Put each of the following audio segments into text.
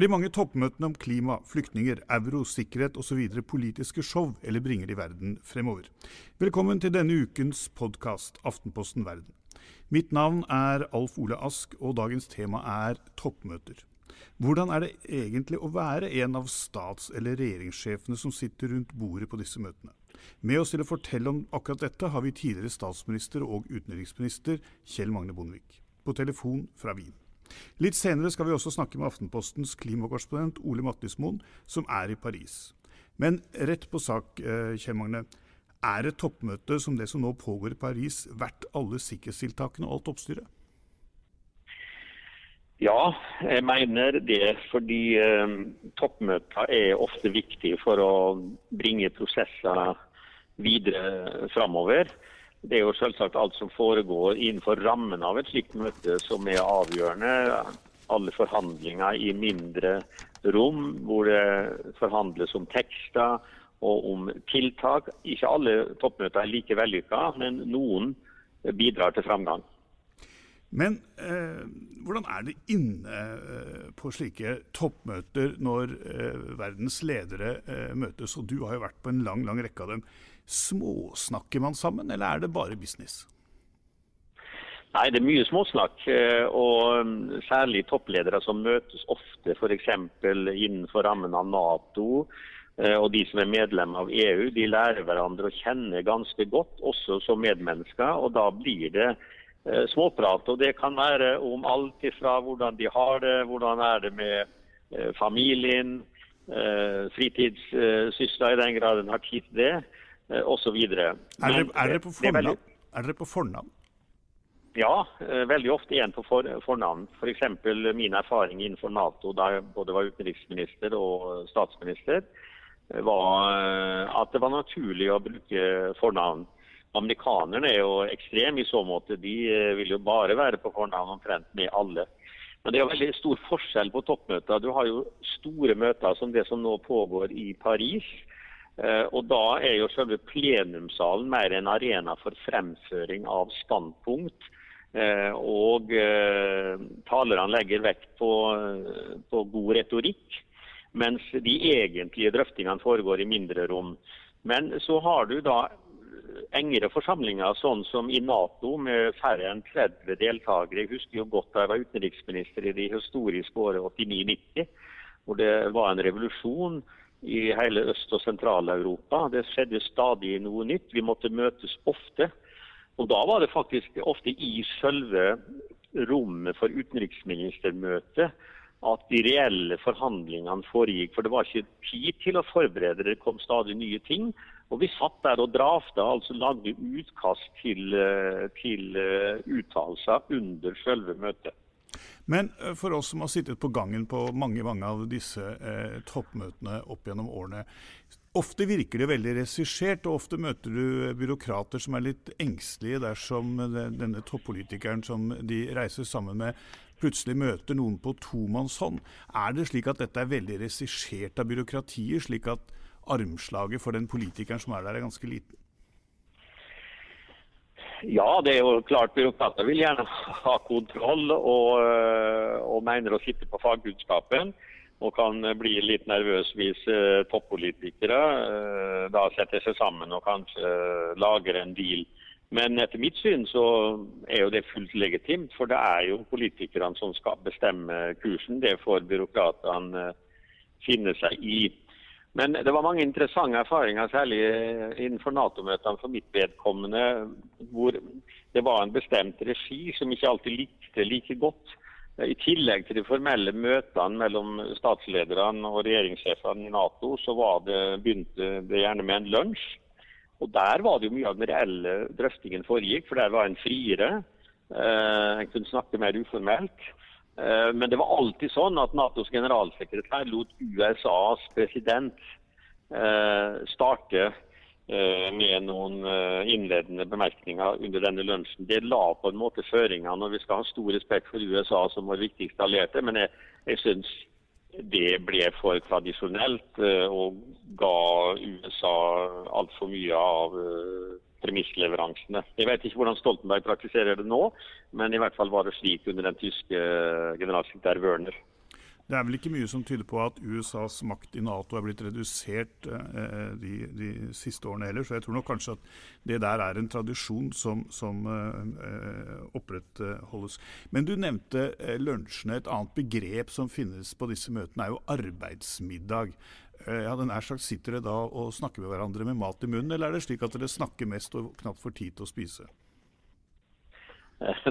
Er de mange toppmøtene om klima, flyktninger, euro, sikkerhet osv. politiske show, eller bringer de verden fremover? Velkommen til denne ukens podkast Aftenposten Verden. Mitt navn er Alf Ole Ask, og dagens tema er toppmøter. Hvordan er det egentlig å være en av stats- eller regjeringssjefene som sitter rundt bordet på disse møtene? Med oss til å fortelle om akkurat dette har vi tidligere statsminister og utenriksminister Kjell Magne Bondevik. På telefon fra Wien. Litt senere skal vi også snakke med Aftenpostens klimakorrespondent Ole Mattismoen, som er i Paris. Men rett på sak, eh, Kjell Magne. Er et toppmøte som det som nå pågår i Paris, verdt alle sikkerhetstiltakene og alt oppstyret? Ja, jeg mener det. Fordi eh, toppmøter er ofte viktige for å bringe prosesser videre framover. Det er jo selvsagt alt som foregår innenfor rammen av et slikt møte som er avgjørende. Alle forhandlinger i mindre rom, hvor det forhandles om tekster og om tiltak. Ikke alle toppmøter er like vellykka, men noen bidrar til framgang. Men eh, hvordan er det inne eh, på slike toppmøter når eh, verdens ledere eh, møtes? Og du har jo vært på en lang, lang rekke av dem. Småsnakker man sammen, eller er det bare business? Nei, det er mye småsnakk. Eh, og mm, særlig toppledere som møtes ofte f.eks. innenfor rammen av Nato. Og de som er medlem av EU, de lærer hverandre å kjenne ganske godt, også som medmennesker. Og da blir det småprat. Og det kan være om alt ifra hvordan de har det, hvordan er det med familien, fritidssysler i den grad en har tid til det Eh, osv. Er, er, er dere på fornavn? Er dere på fornavn? Ja, eh, veldig ofte igjen på for, fornavn. F.eks. For min erfaring innenfor Nato da jeg både var utenriksminister og statsminister, eh, var at det var naturlig å bruke fornavn. Amerikanerne er jo ekstreme i så måte. De vil jo bare være på fornavn omtrent med alle. Men det er veldig stor forskjell på toppmøter. Du har jo store møter som det som nå pågår i Paris Eh, og Da er jo selve plenumssalen mer en arena for fremføring av standpunkt. Eh, og eh, talerne legger vekt på, på god retorikk, mens de egentlige drøftingene foregår i mindre rom. Men så har du da engere forsamlinger, sånn som i Nato, med færre enn 30 deltakere. Jeg husker jo godt da jeg var utenriksminister i de historiske året 89-90, hvor det var en revolusjon i hele Øst- og Sentral-Europa. Det skjedde stadig noe nytt. Vi måtte møtes ofte. Og da var det faktisk ofte i selve rommet for utenriksministermøtet at de reelle forhandlingene foregikk. For det var ikke tid til å forberede, det kom stadig nye ting. Og vi satt der og drafta, altså lagde utkast til, eh, til eh, uttalelser under selve møtet. Men eh, for oss som har sittet på gangen på mange mange av disse eh, toppmøtene opp gjennom årene, ofte virker det veldig regissert, og ofte møter du byråkrater som er litt engstelige dersom denne toppolitikeren som de reiser sammen med, plutselig møter noen på tomannshånd. Er det slik at dette er veldig regissert av byråkratiet, slik at armslaget for den politikeren som er der, er ganske liten? Ja, det er jo klart byråkrater vil gjerne ha kontroll og, eh, og mener å sitte på fagkunnskapen. Og kan bli litt nervøs hvis uh, toppolitikere uh, da setter seg sammen og kanskje lager en deal. Men etter mitt syn så er jo det fullt legitimt, for det er jo politikerne som skal bestemme kursen. Det får byråkratene finne seg i. Men det var mange interessante erfaringer, særlig innenfor Nato-møtene for mitt vedkommende, hvor det var en bestemt regi som ikke alltid likte like godt. I tillegg til de formelle møtene mellom statslederne og regjeringssjefene i Nato, så det, begynte det gjerne med en lunsj. Og Der var det jo mye av den reelle drøftingen foregikk, for der var en friere. Eh, en kunne snakke mer uformelt. Eh, men det var alltid sånn at Natos generalsekretær lot USAs president eh, starte eh, med noen innledende bemerkninger under denne lunsjen. Det la på en måte føringer når vi skal ha stor respekt for USA som vår viktigste allierte. Men jeg, jeg syns det ble for tradisjonelt og ga USA altfor mye av premissleveransene. Jeg vet ikke hvordan Stoltenberg praktiserer det nå, men i hvert fall var det slik under den tyske generalsekretær Wørner. Det er vel ikke mye som tyder på at USAs makt i Nato er blitt redusert eh, de, de, siste årene heller, så jeg tror nok kanskje at det der er en tradisjon som, som eh, opprettholdes. Men du nevnte eh, lunsjene. Et annet begrep som finnes på disse møtene er jo arbeidsmiddag. Eh, ja, den er sagt, Sitter dere da og snakker med hverandre med mat i munnen, eller er det slik at dere snakker mest og knapt får tid til å spise?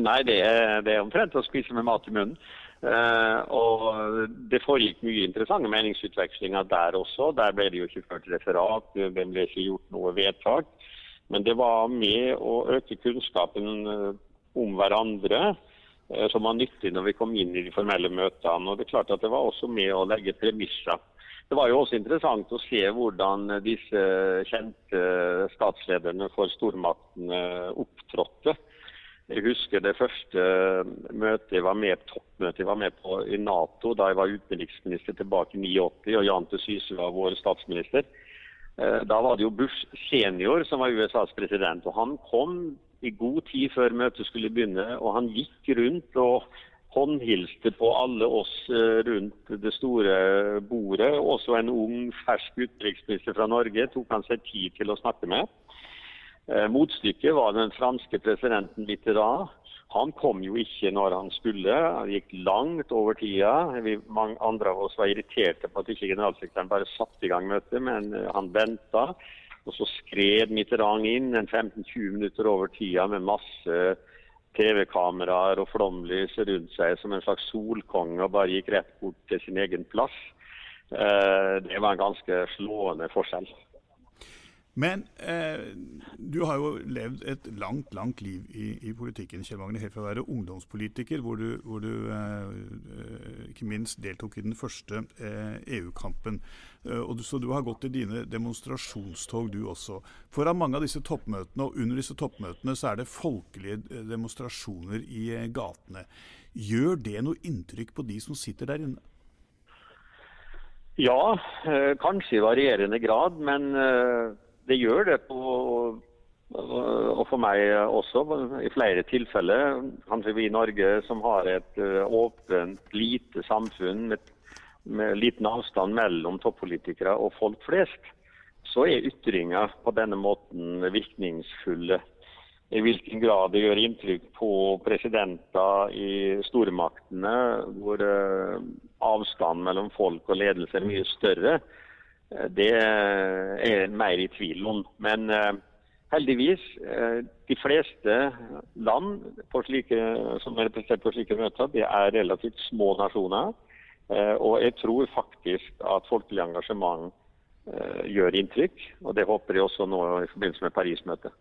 Nei, det er, det er omtrent å spise med mat i munnen. Uh, og Det foregikk mye interessante meningsutvekslinger der også. Der ble det jo ikke ført referat, det ble ikke gjort noe vedtak. Men det var med å øke kunnskapen eh, om hverandre, uh, som var nyttig når vi kom inn i de formelle møtene. Og det er klart at det var også med å legge premisser. Det var jo også interessant å se hvordan disse kjente statslederne for stormaktene opptrådte. Jeg husker det første møtet jeg var med, toppmøtet jeg var med på i Nato da jeg var utenriksminister tilbake i 1989 og Jan T. Syse var vår statsminister. Eh, da var det jo Bush senior som var USAs president. og Han kom i god tid før møtet skulle begynne, og han gikk rundt og håndhilste på alle oss eh, rundt det store bordet. Også en ung, fersk utenriksminister fra Norge tok han seg tid til å snakke med. Eh, motstykket var den franske presidenten Mitterrand. Han kom jo ikke når han skulle. Han gikk langt over tida. Vi, mange andre av oss var irriterte på at ikke generalsekretæren bare satte i gang møtet, men eh, han venta. Og så skred Mitterrand inn en 15-20 minutter over tida med masse TV-kameraer og flomlys rundt seg som en slags solkonge og bare gikk rett bort til sin egen plass. Eh, det var en ganske slående forskjell. Men eh, du har jo levd et langt, langt liv i, i politikken, Kjell Magne, helt fra å være ungdomspolitiker, hvor du, hvor du eh, eh ikke minst deltok i den første eh, EU-kampen. Eh, så du har gått i dine demonstrasjonstog, du også. Foran mange av disse toppmøtene, og under disse toppmøtene, så er det folkelige eh, demonstrasjoner i gatene. Gjør det noe inntrykk på de som sitter der inne? Ja, kanskje i varierende grad. Men det gjør det på og for meg også, i flere tilfeller. Kanskje vi i Norge som har et eh, åpent, lite samfunn med, med liten avstand mellom toppolitikere og folk flest, så er ytringer på denne måten virkningsfulle. I hvilken grad det gjør inntrykk på presidenter i stormaktene, hvor eh, avstanden mellom folk og ledelse er mye større, det er jeg mer i tvil om. Men eh, heldigvis, eh, de fleste land slike, som er representert på slike møter, det er relativt små nasjoner. Eh, og jeg tror faktisk at folkelig engasjement gjør inntrykk. Og det håper jeg også nå i forbindelse med Paris-møtet.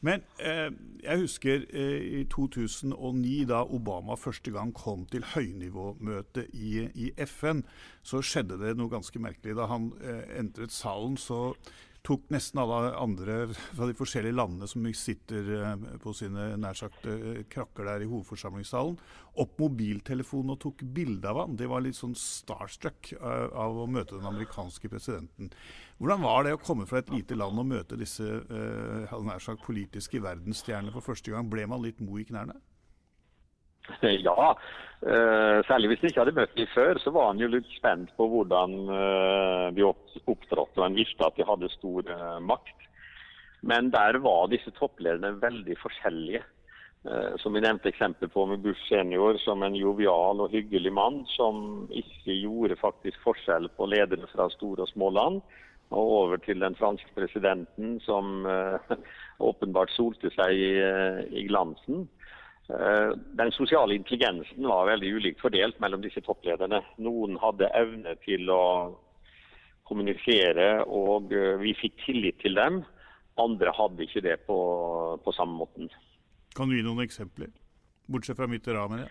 Men eh, jeg husker eh, i 2009, da Obama første gang kom til høynivåmøte i, i, FN, så skjedde det noe ganske merkelig. Da han eh, entret salen, så tok nesten alle andre fra de forskjellige landene som sitter eh, på sine nær sagt eh, krakker der i hovedforsamlingssalen, opp mobiltelefonen og tok bilde av ham. Det var litt sånn starstruck eh, av å møte den amerikanske presidenten. Hvordan var det å komme fra et lite land og møte disse nær sagt politiske verdensstjernene for første gang? Ble man litt mo i knærne? Ja, uh, særlig hvis de ikke hadde møtt dem før, så var han jo litt spent på hvordan uh, de opptrådte. Og han visste at de hadde stor uh, makt. Men der var disse topplederne veldig forskjellige. Som vi nevnte eksempel på med Bush senior som en jovial og hyggelig mann som ikke gjorde faktisk forskjell på ledere fra store og små land. Og over til den franske presidenten som åpenbart solte seg i, i glansen. Eh, den sosiale intelligensen var veldig ulikt fordelt mellom disse topplederne. Noen hadde evne til å kommunisere, og eh, vi fikk tillit til dem. Andre hadde ikke det på, på samme måten. Kan du gi noen eksempler? Bortsett fra Mitterrand, ja.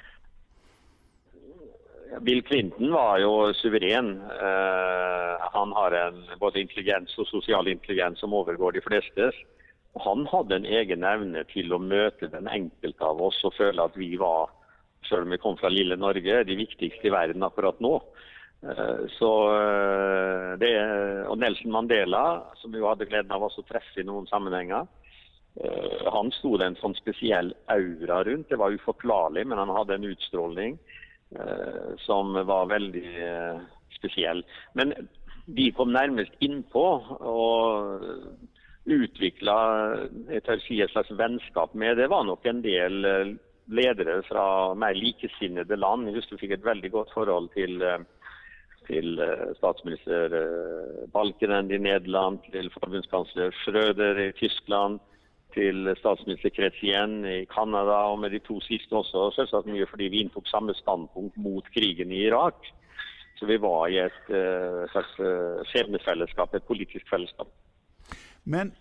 Bill Clinton var jo suveren. Uh, han har en både intelligens og sosial intelligens som overgår de flestes. Han hadde en egen evne til å møte den enkelte av oss og føle at vi var, selv om vi kom fra lille Norge, de viktigste i verden akkurat nå. Eh, så eh, det, og Nelson Mandela, som vi hadde gleden av å treffe i noen sammenhenger, eh, han sto det en sånn spesiell aura rundt. Det var uforklarlig, men han hadde en utstråling. som var veldig spesiell. Men de kom nærmest innpå og utvikla et slags vennskap med. Det var nok en del eh, ledere fra mer likesinnede land. Jeg husker vi fikk et veldig godt forhold til, eh, til eh, statsminister Balkenende i Nederland, til forbundskansler Schrøder i Tyskland, til statsminister Kretien i Canada, og med de to siste også selvsagt mye fordi vi inntok samme standpunkt mot krigen i Irak. Så vi var i et slags skjebnefellesskap, et politisk fellesskap. Men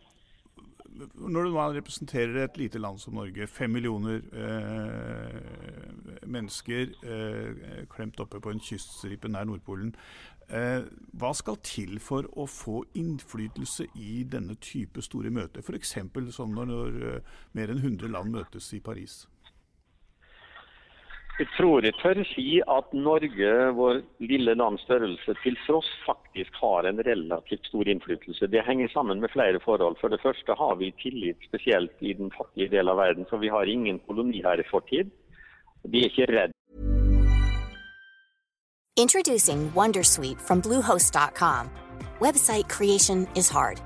når du representerer et lite land som Norge, fem millioner eh, mennesker eh, klemt oppe på en kyststripe nær Nordpolen, eh, hva skal til for å få innflytelse i denne type store møter? F.eks. som når, når eh, mer enn 100 land møtes i Paris? Jeg tror jeg tør si at Norge, vår lille lands størrelse, til tross faktisk har en relativt stor innflytelse. Det henger sammen med flere forhold. For det første har vi tillit spesielt i den fattige delen av verden, for vi har ingen koloni her i fortid. Vi er ikke redd. Introducing Wondersuite from Bluehost.com. Website creation is hard.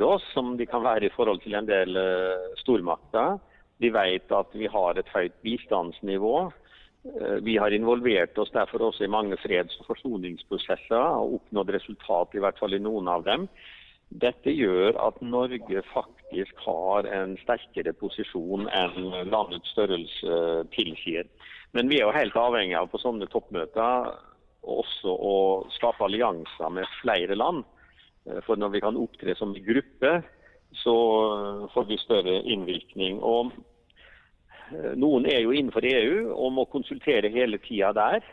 oss, som de kan være i forhold til en del uh, stormakter. De vet at vi har et høyt bistandsnivå. Uh, vi har involvert oss derfor også i mange freds- og forsoningsprosesser og oppnådd resultat, i hvert fall i noen av dem. Dette gjør at Norge faktisk har en sterkere posisjon enn landets størrelse tilsier. Men vi er jo helt avhengig av på sånne toppmøter også å skape allianser med flere land. Eh, for når vi kan opptre som gruppe, så eh, får vi større innvirkning. Og eh, noen er jo innenfor EU og må konsultere hele tida der.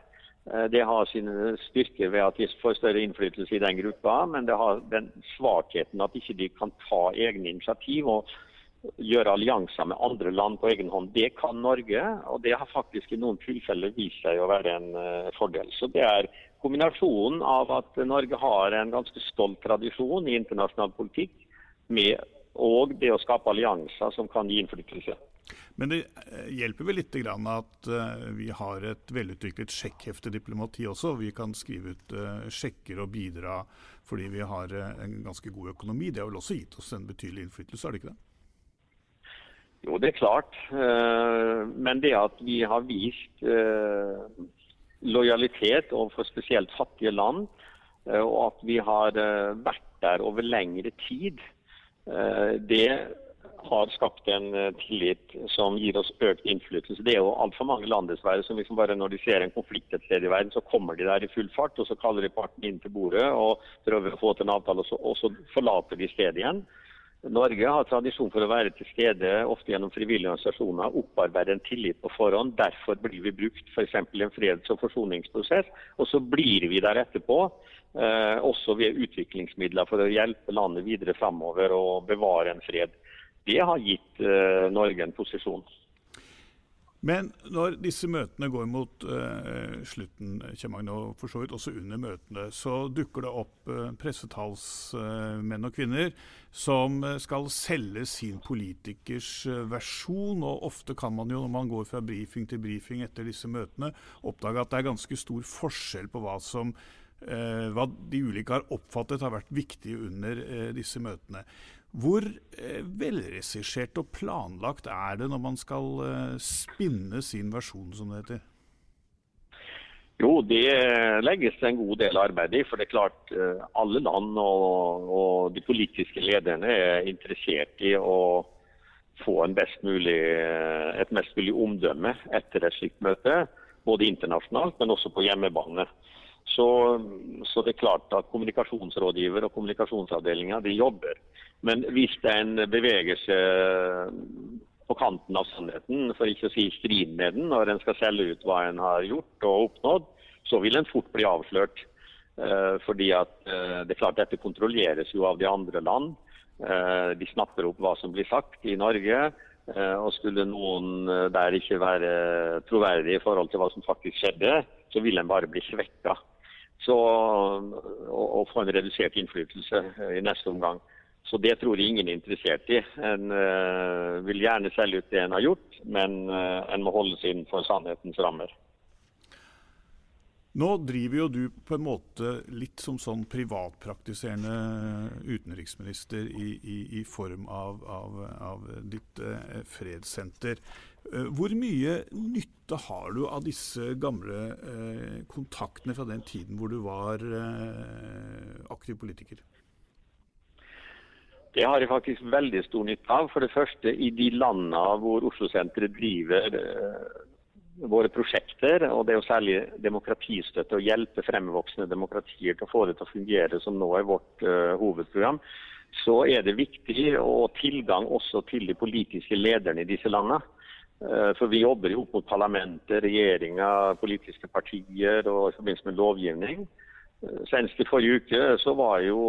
Det har sine styrker ved at de får større innflytelse i den gruppa, men det har den svakheten at ikke de kan ta egne initiativ og gjøre allianser med andre land på egen hånd. Det kan Norge, og det har faktisk i noen tilfeller vist seg å være en fordel. Så det er kombinasjonen av at Norge har en ganske stolt tradisjon i internasjonal politikk, med, og det å skape allianser som kan gi innflytelse. Men det eh, hjelper vel litt at eh, vi har et velutviklet sjekkheftediplomati også. Vi kan skrive ut eh, sjekker og bidra fordi vi har en ganske god økonomi. Det har vel også gitt oss en betydelig innflytelse, er det ikke det? Jo, det er klart. Men det at vi har vist lojalitet overfor spesielt fattige land, eh, og at vi har eh, vært der over lengre tid, eh, det har skapt en tillit som gir oss økt innflytelse. Det er jo altfor mange land dessverre som liksom bare når de ser en konflikt et sted i verden, så kommer de der i full fart, og så kaller de parten inn til bordet og prøver å få til en avtale, og så, og så forlater de stedet igjen. Norge har tradisjon for å være til stede, ofte gjennom frivillige organisasjoner, opparbeide en tillit på forhånd. Derfor blir vi brukt f.eks. i en freds- og forsoningsprosess. Og så blir vi der etterpå, eh, også ved utviklingsmidler for å hjelpe landet videre framover og bevare en fred. Det har gitt eh, Norge en posisjon. Men når disse møtene går mot uh, slutten, Kjemagn, og for så vidt også under møtene, så dukker det opp uh, pressetalsmenn uh, og -kvinner som skal selge sin politikers versjon. Og ofte kan man jo, når man går fra brifing til brifing etter disse møtene, oppdage at det er ganske stor forskjell på hva som eh, hva de ulike har oppfattet har vært viktig under eh, disse møtene. Hvor eh, velregissert og planlagt er det når man skal eh, spinne sin versjon, som det heter? Jo, det legges en god del arbeid i. For det er klart eh, alle land og, og de politiske lederne er interessert i å få best mulig, eh, et mest mulig omdømme etter et slikt møte. Både internasjonalt, men også på hjemmebane. Så, så, det er klart at kommunikasjonsrådgiver og kommunikasjonsavdelinga jobber. Men hvis en beveger seg på kanten av sannheten, for ikke å si strid med den, når en skal selge ut hva en har gjort og oppnådd, så vil en fort bli avslørt. Eh, fordi at eh, det er klart Dette kontrolleres jo av de andre land. Eh, de snapper opp hva som blir sagt i Norge. Og skulle noen der ikke være troverdig i forhold til hva som faktisk skjedde, så vil en bare bli svekka. Så, og, og få en redusert innflytelse i neste omgang. Så det tror jeg ingen er interessert i. En uh, vil gjerne selge ut det en har gjort, men uh, en må holde seg innenfor sannhetens rammer. Nå driver jo du på en måte litt som sånn privatpraktiserende utenriksminister i, i, i form av, av, av ditt eh, fredssenter. Eh, hvor mye nytte har du av disse gamle eh, kontaktene fra den tiden hvor du var eh, aktiv politiker? Det har jeg faktisk veldig stor nytte av. For det første i de landene hvor Oslo-senteret driver eh, våre prosjekter. og Det er jo særlig demokratistøtte og hjelpe fremvoksende demokratier til å få det til å fungere, som nå er vårt uh, hovedprogram. Så er det viktig å tilgang også til de politiske lederne i disse landene. Uh, for vi jobber jo opp mot parlamentet, regjeringa, politiske partier og i forbindelse med lovgivning. Senest i forrige uke så var jeg jo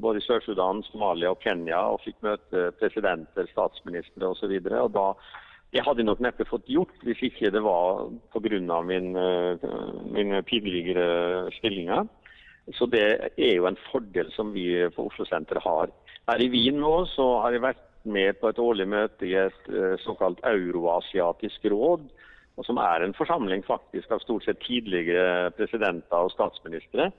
både i Sør-Sudan, Somalia og Kenya og fikk møte presidenter, statsministre osv. Det hadde jeg nok neppe fått gjort hvis ikke det var pga. Min, eh, mine tidligere stillinger. Så det er jo en fordel som vi på Oslo-senteret har. Her i Wien nå så har jeg vært med på et årlig møte i et eh, såkalt euroasiatisk råd. Som er en forsamling faktisk av stort sett tidligere presidenter og statsministre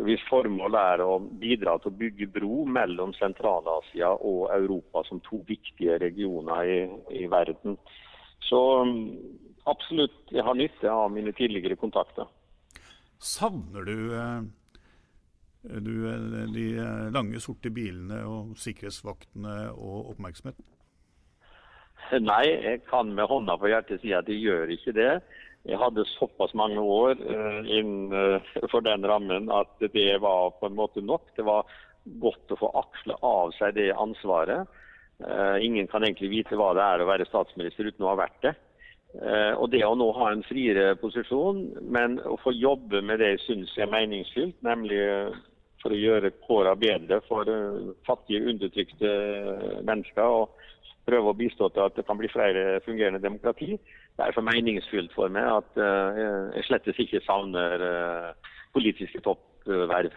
hvis formålet er å bidra til å bygge bro mellom Sentral-Asia og Europa som to viktige regioner i, i verden. Så absolutt, jeg har nytte av mine tidligere kontakter. Savner du, eh, du eh, de lange, sorte bilene og sikkerhetsvaktene og oppmerksomheten? Nei, jeg kan med hånda på hjertet si at de gjør ikke det. Jeg hadde såpass mange år innenfor den rammen at det var på en måte nok. Det var godt å få aksle av seg det ansvaret. Ingen kan egentlig vite hva det er å være statsminister uten å ha vært det. Og det å nå ha en friere posisjon, men å få jobbe med det jeg syns er meningsfylt, nemlig for å gjøre kåra bedre for fattige, undertrykte mennesker. og prøve å bistå til at det kan bli flere fungerende demokrati. Det er så meningsfylt for meg at uh, jeg slettes ikke savner uh, politiske toppverv.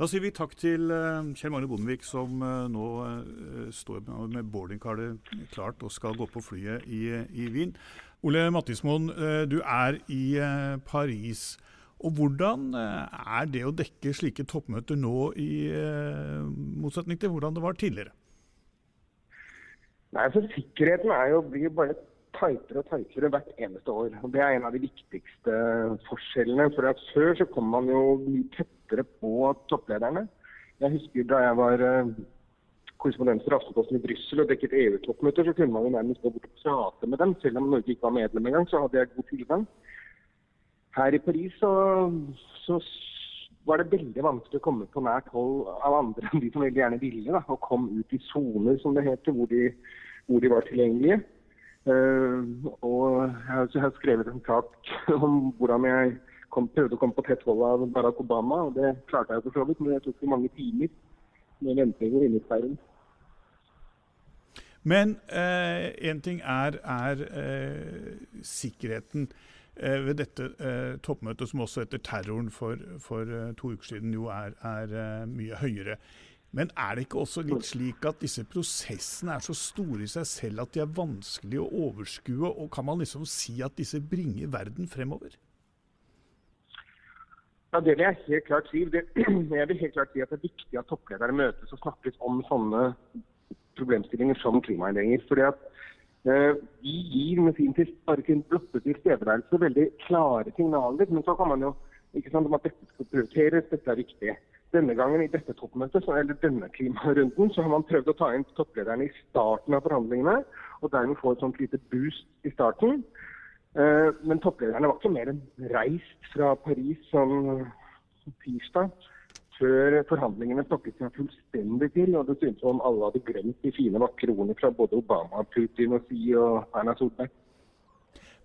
Da sier vi takk til Kjell Magne Bondevik, som nå står med boardingkartet klart og skal gå på flyet i, i Wien. Ole Mattismoen, du er i Paris. Og Hvordan er det å dekke slike toppmøter nå, i motsetning til hvordan det var tidligere? Nei, for Sikkerheten er jo, blir bare tightere og tightere hvert eneste år. og Det er en av de viktigste forskjellene. For Før så kom man jo mye tettere på topplederne. Jeg husker da jeg var uh, korrespondent for Aftenposten i Brussel og dekket EU-toppmøter, så kunne man jo nærmest gå bort og prate med dem. Selv om Norge ikke var medlem engang, så hadde jeg god tilgang. Her i Paris så, så var det veldig vanskelig å komme på nært hold av andre enn de som veldig gjerne ville. Da, og kom ut i soner, som det heter, hvor de, hvor de var tilgjengelige. Uh, og jeg har skrevet en sak om hvordan jeg kom, prøvde å komme på tett hold av Barack Obama. og Det klarte jeg for så vidt, men det tok mange timer med venting og innesperring. Men én eh, ting er, er eh, sikkerheten. Eh, ved dette eh, toppmøtet, som også etter terroren for, for eh, to uker siden jo er, er mye høyere. Men er det ikke også litt slik at disse prosessene er så store i seg selv at de er vanskelig å overskue, og kan man liksom si at disse bringer verden fremover? Ja, Det vil jeg helt klart si. Det, jeg vil helt klart si at det er viktig at toppledere møtes og snakkes om sånne problemstillinger som klimaendringer. Fordi at De gir med sin, sin blotte tilstedeværelse veldig klare signaler. Men så kan man jo ikke sant, om at dette skal prioriteres, dette er viktig. Denne gangen i dette toppmøtet, eller denne klimarunden, så har man prøvd å ta inn topplederne i starten av forhandlingene, og dermed få et sånt lite boost i starten. Eh, men topplederne var ikke mer enn reist fra Paris som tirsdag før forhandlingene stokket seg fullstendig til. Og det syntes som om alle hadde glemt de fine, vakre ordene fra både Obama, Putin og Xi og Erna Solberg.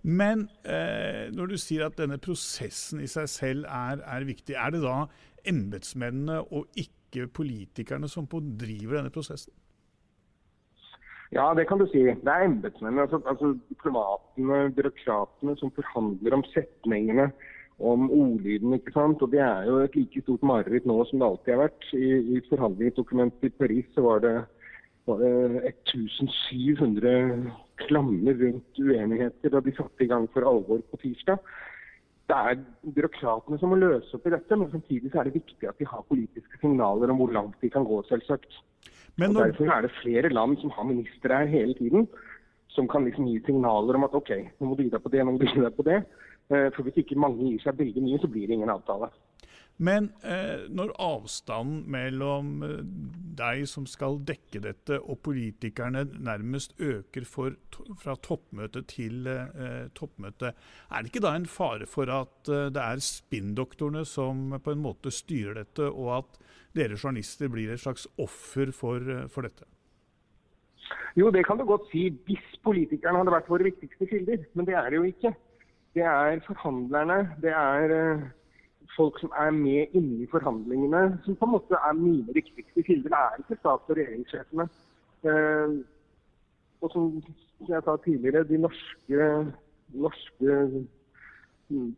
Men eh, når du sier at denne prosessen i seg selv er, er viktig, er det da embetsmennene og ikke politikerne som driver denne prosessen? Ja, det kan du si. Det er embetsmennene, altså, altså diplomatene, byråkratene, som forhandler om setningene, om ordlyden. ikke sant? Og Det er jo et like stort mareritt nå som det alltid har vært. I, i forhandlingsdokumentet i Paris så var det, var det 1700 klammer rundt uenigheter da de satte i gang for alvor på tirsdag. Det er byråkratene som må løse opp i dette, men samtidig så er det viktig at de har politiske signaler om hvor langt de kan gå, selvsagt. Men når... og Derfor er det flere land som har ministre her hele tiden, som kan liksom gi signaler om at OK, nå må du gi deg på det, nå må du gi deg på det. Eh, for hvis ikke mange gir seg veldig mye, så blir det ingen avtale. Men eh, når avstanden mellom eh, deg som skal dekke dette, og politikerne nærmest øker for, fra toppmøte til eh, toppmøte, er det ikke da en fare for at eh, det er spinndoktorene som på en måte styrer dette, og at dere journalister blir et slags offer for, eh, for dette? Jo, det kan du godt si hvis politikerne hadde vært våre viktigste kilder, men det er det jo ikke. Det er forhandlerne, det er uh, folk som er med inne i forhandlingene, som på en måte er mine riktigste kilder. Det er ikke stats- og regjeringssjefene. Uh, og som jeg sa tidligere, de norske, norske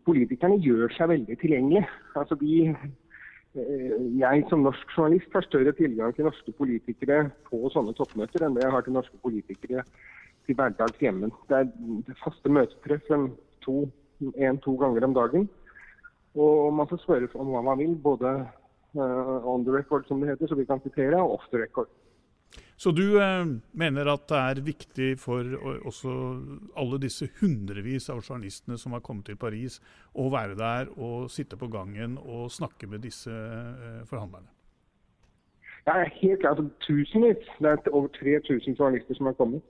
politikerne gjør seg veldig tilgjengelige. Altså de Eh, jeg som norsk journalist har større tilgang til norske politikere på sånne toppmøter enn det jeg har til norske politikere til hverdags hjemme. Det er faste møtetreff én-to ganger om dagen. Og man får spørre om hva man vil, både uh, on the record, som det heter, så vi kan sitere, og off the record. Så du eh, mener at det er viktig for også alle disse hundrevis av journalistene som har kommet til Paris, å være der og sitte på gangen og snakke med disse eh, forhandlerne? Ja, helt klart. Altså, tusenvis. Det er over 3000 journalister som har kommet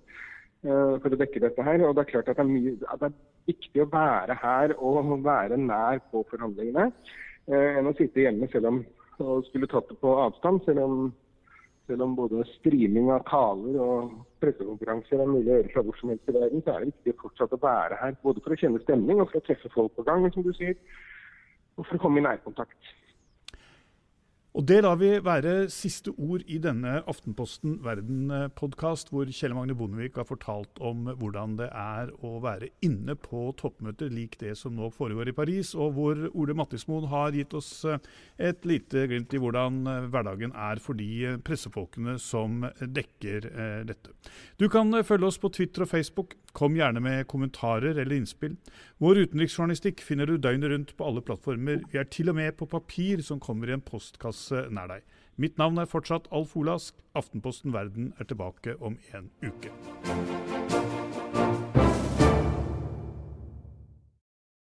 eh, for å dekke dette her. Og det er klart at det er, mye, at det er viktig å være her og være nær på forhandlingene uh, enn å sitte hjemme selv om og skulle tatt det på avstand. selv om selv om både streaming av taler og pressekonferanser er mulig å gjøre fra hvor som helst i verden, så er det viktig fortsatt å være her. Både for å kjenne stemning og for å treffe folk på gang, som du sier. Og for å komme i nærkontakt. Og Det lar vi være siste ord i denne Aftenposten Verden-podkast, hvor Kjell Magne Bondevik har fortalt om hvordan det er å være inne på toppmøter lik det som nå foregår i Paris, og hvor Ole Mattismoen har gitt oss eh, et lite glimt i hvordan eh, hverdagen er for de eh, pressefolkene som dekker dette. Du kan følge oss på Twitter og Facebook. Kom gjerne med kommentarer eller innspill. Vår utenriksjournalistikk finner du døgnet rundt på alle plattformer. Vi er til og med på papir som kommer i en postkasse nær deg. Mitt navn er fortsatt Alf Olask. Aftenposten Verden er tilbake om en uke.